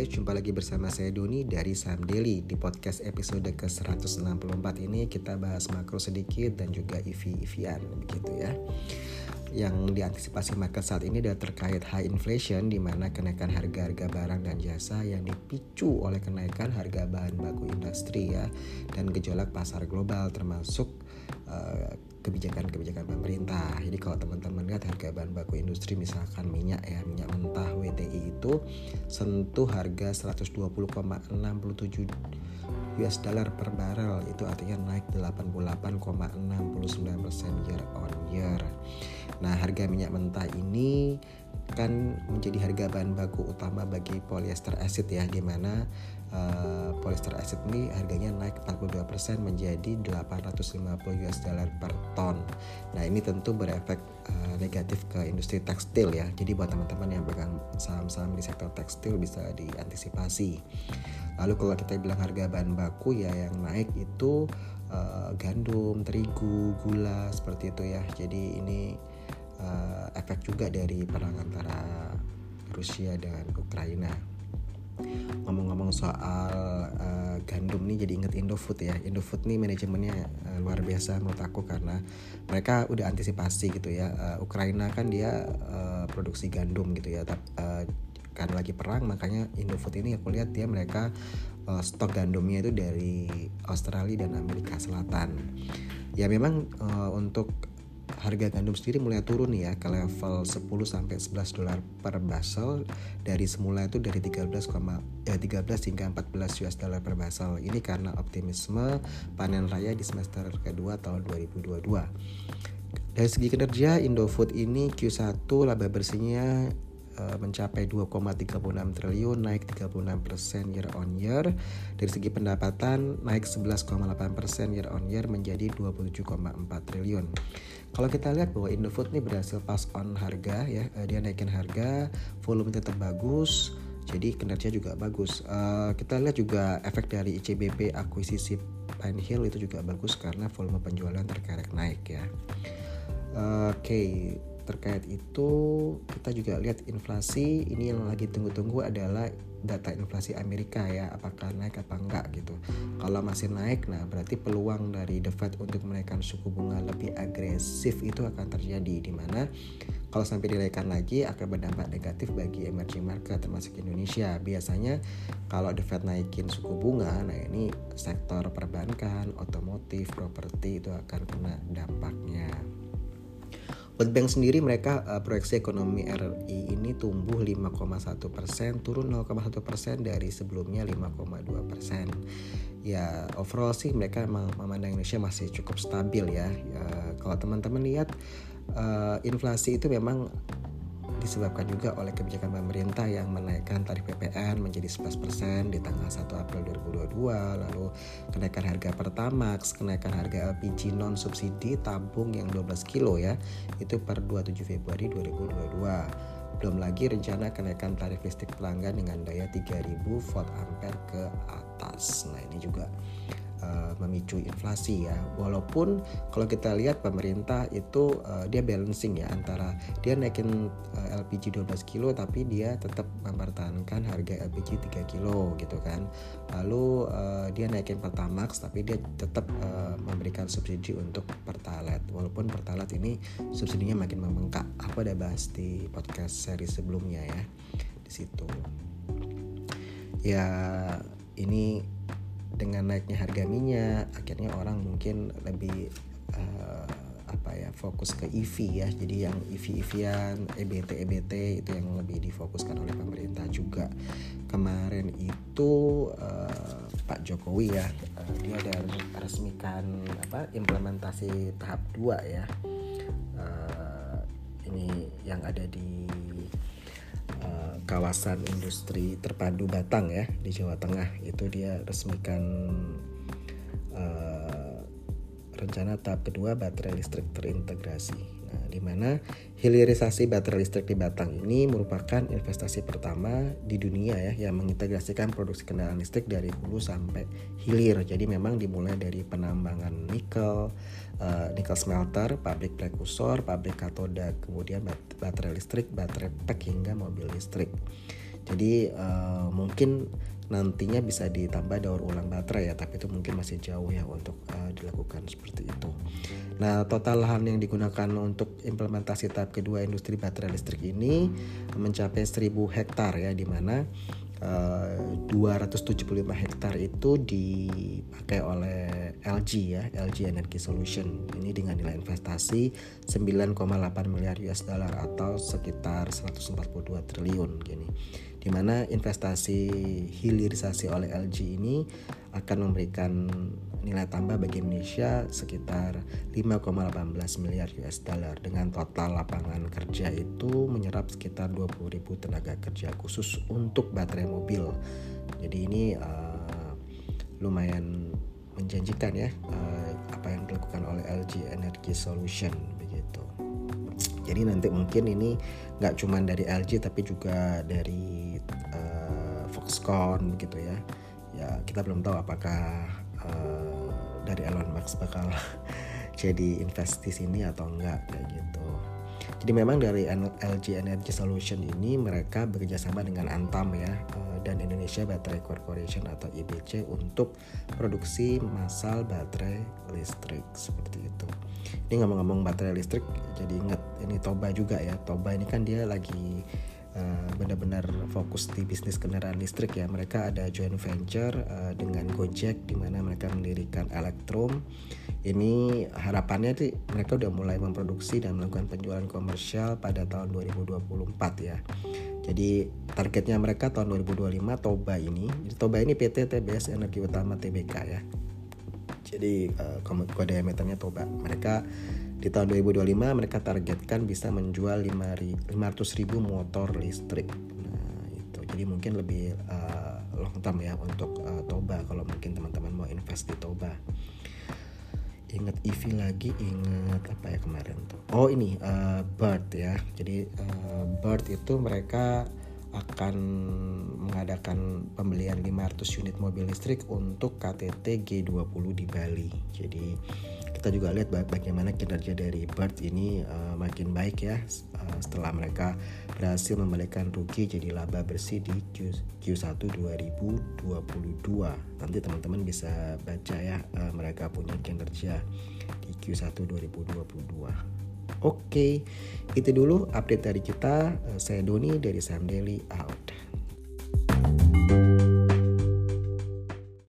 guys, jumpa lagi bersama saya Doni dari Saham Daily. Di podcast episode ke-164 ini kita bahas makro sedikit dan juga EV-EVan begitu ya. Yang diantisipasi market saat ini adalah terkait high inflation di mana kenaikan harga-harga barang dan jasa yang dipicu oleh kenaikan harga bahan baku industri ya dan gejolak pasar global termasuk uh, kebijakan-kebijakan pemerintah. Jadi kalau teman-teman lihat harga bahan baku industri misalkan minyak ya, minyak mentah WTI itu sentuh harga 120,67 US dollar per barrel itu artinya naik 88,69% year on year. Nah, harga minyak mentah ini kan menjadi harga bahan baku utama bagi polyester acid ya di mana uh, polyester acid ini harganya naik 42% menjadi 850 US dollar per ton. Nah, ini tentu berefek uh, negatif ke industri tekstil ya. Jadi buat teman-teman yang pegang saham-saham di sektor tekstil bisa diantisipasi. Lalu kalau kita bilang harga bahan baku ya yang naik itu uh, gandum, terigu, gula seperti itu ya. Jadi ini uh, efek juga dari perang antara Rusia dan Ukraina. Ngomong-ngomong soal uh, gandum nih jadi inget Indofood ya. Indofood nih manajemennya uh, luar biasa menurut aku karena mereka udah antisipasi gitu ya. Uh, Ukraina kan dia uh, produksi gandum gitu ya. Tapi uh, karena lagi perang makanya Indofood ini aku lihat dia mereka uh, stok gandumnya itu dari Australia dan Amerika Selatan. Ya memang uh, untuk harga gandum sendiri mulai turun ya ke level 10 sampai 11 dolar per basel dari semula itu dari 13, ya 13 hingga 14 US dollar per basel. Ini karena optimisme panen raya di semester kedua tahun 2022. Dari segi kinerja Indofood ini Q1 laba bersihnya Eh, mencapai 2,36 triliun naik 36% year on year. Dari segi pendapatan naik 11,8% year on year menjadi 27,4 triliun. Kalau kita lihat bahwa Indofood ini berhasil pass on harga ya eh, dia naikin harga volume tetap bagus jadi kinerja juga bagus. Uh, kita lihat juga efek dari ICBP akuisisi Pine Hill itu juga bagus karena volume penjualan terkerek naik ya. Oke okay terkait itu kita juga lihat inflasi. Ini yang lagi tunggu-tunggu adalah data inflasi Amerika ya apakah naik apa enggak gitu. Kalau masih naik nah berarti peluang dari The Fed untuk menaikkan suku bunga lebih agresif itu akan terjadi di mana kalau sampai dinaikkan lagi akan berdampak negatif bagi emerging market termasuk Indonesia. Biasanya kalau The Fed naikin suku bunga nah ini sektor perbankan otomotif properti itu akan kena dampaknya World Bank sendiri mereka uh, proyeksi ekonomi RI ini tumbuh 5,1 persen, turun 0,1 persen dari sebelumnya 5,2 persen. Ya overall sih mereka memandang Indonesia masih cukup stabil ya. ya kalau teman-teman lihat uh, inflasi itu memang disebabkan juga oleh kebijakan pemerintah yang menaikkan tarif PPN menjadi 11% di tanggal 1 April 2022, lalu kenaikan harga Pertamax, kenaikan harga LPG non subsidi tabung yang 12 kilo ya, itu per 27 Februari 2022. Belum lagi rencana kenaikan tarif listrik pelanggan dengan daya 3000 volt ampere ke atas. Nah, ini juga uh, memicu inflasi ya. Walaupun kalau kita lihat pemerintah itu uh, dia balancing ya antara dia naikin uh, LPG 12 kilo tapi dia tetap mempertahankan harga LPG 3 kilo gitu kan. Lalu uh, dia naikin Pertamax tapi dia tetap uh, memberikan subsidi untuk Pertalite. Walaupun Pertalite ini subsidinya makin membengkak. Aku ada bahas di podcast seri sebelumnya ya di situ. Ya ini dengan naiknya harga minyak akhirnya orang mungkin lebih uh, apa ya fokus ke EV ya. Jadi yang EV EVan EBT EBT itu yang lebih difokuskan oleh pemerintah juga. Kemarin itu uh, Pak Jokowi ya uh, dia ada resmikan apa implementasi tahap 2 ya. Uh, ini yang ada di kawasan industri terpadu Batang ya di Jawa Tengah. Itu dia resmikan rencana tahap kedua baterai listrik terintegrasi Nah, di mana hilirisasi baterai listrik di Batang ini merupakan investasi pertama di dunia ya yang mengintegrasikan produksi kendaraan listrik dari hulu sampai hilir. Jadi memang dimulai dari penambangan nikel, uh, nikel smelter, pabrik prekursor, pabrik katoda, kemudian baterai listrik, baterai pack hingga mobil listrik. Jadi uh, mungkin nantinya bisa ditambah daur ulang baterai ya tapi itu mungkin masih jauh ya untuk itu. Nah total lahan yang digunakan untuk implementasi tahap kedua industri baterai listrik ini mencapai 1000 hektar ya di mana Uh, 275 hektar itu dipakai oleh LG ya LG Energy Solution. Ini dengan nilai investasi 9,8 miliar US dollar atau sekitar 142 triliun gini di mana investasi hilirisasi oleh LG ini akan memberikan nilai tambah bagi Indonesia sekitar 5,18 miliar US dollar dengan total lapangan kerja itu menyerap sekitar 20.000 tenaga kerja khusus untuk baterai mobil. Jadi ini uh, lumayan menjanjikan ya uh, apa yang dilakukan oleh LG Energy Solution begitu. Jadi nanti mungkin ini nggak cuma dari LG tapi juga dari Foxconn gitu ya ya kita belum tahu apakah uh, dari Elon Musk bakal jadi invest di sini atau enggak kayak gitu jadi memang dari LG Energy Solution ini mereka bekerjasama dengan Antam ya uh, dan Indonesia Battery Corporation atau IBC untuk produksi massal baterai listrik seperti itu. Ini ngomong-ngomong baterai listrik, jadi ingat ini Toba juga ya. Toba ini kan dia lagi uh, benar-benar fokus di bisnis kendaraan listrik ya. Mereka ada joint venture uh, dengan Gojek di mana mereka mendirikan Electrum. Ini harapannya sih mereka udah mulai memproduksi dan melakukan penjualan komersial pada tahun 2024 ya. Jadi targetnya mereka tahun 2025 Toba ini. Jadi Toba ini PT TBS Energi Utama Tbk ya. Jadi uh, kode emitennya Toba. Mereka di tahun 2025 mereka targetkan bisa menjual 500 ribu motor listrik. Nah, itu. Jadi mungkin lebih uh, long term ya untuk uh, Toba kalau mungkin teman-teman mau invest di Toba. Ingat EV lagi, ingat apa ya kemarin tuh. Oh ini uh, Bird ya. Jadi uh, Bird itu mereka akan mengadakan pembelian 500 unit mobil listrik untuk KTT G20 di Bali. Jadi kita juga lihat bagaimana kinerja dari BIRD ini uh, makin baik ya uh, setelah mereka berhasil membalikan rugi jadi laba bersih di Q, Q1 2022 nanti teman-teman bisa baca ya uh, mereka punya kinerja di Q1 2022 Oke, itu dulu update dari kita. Saya Doni dari Sam Daily out.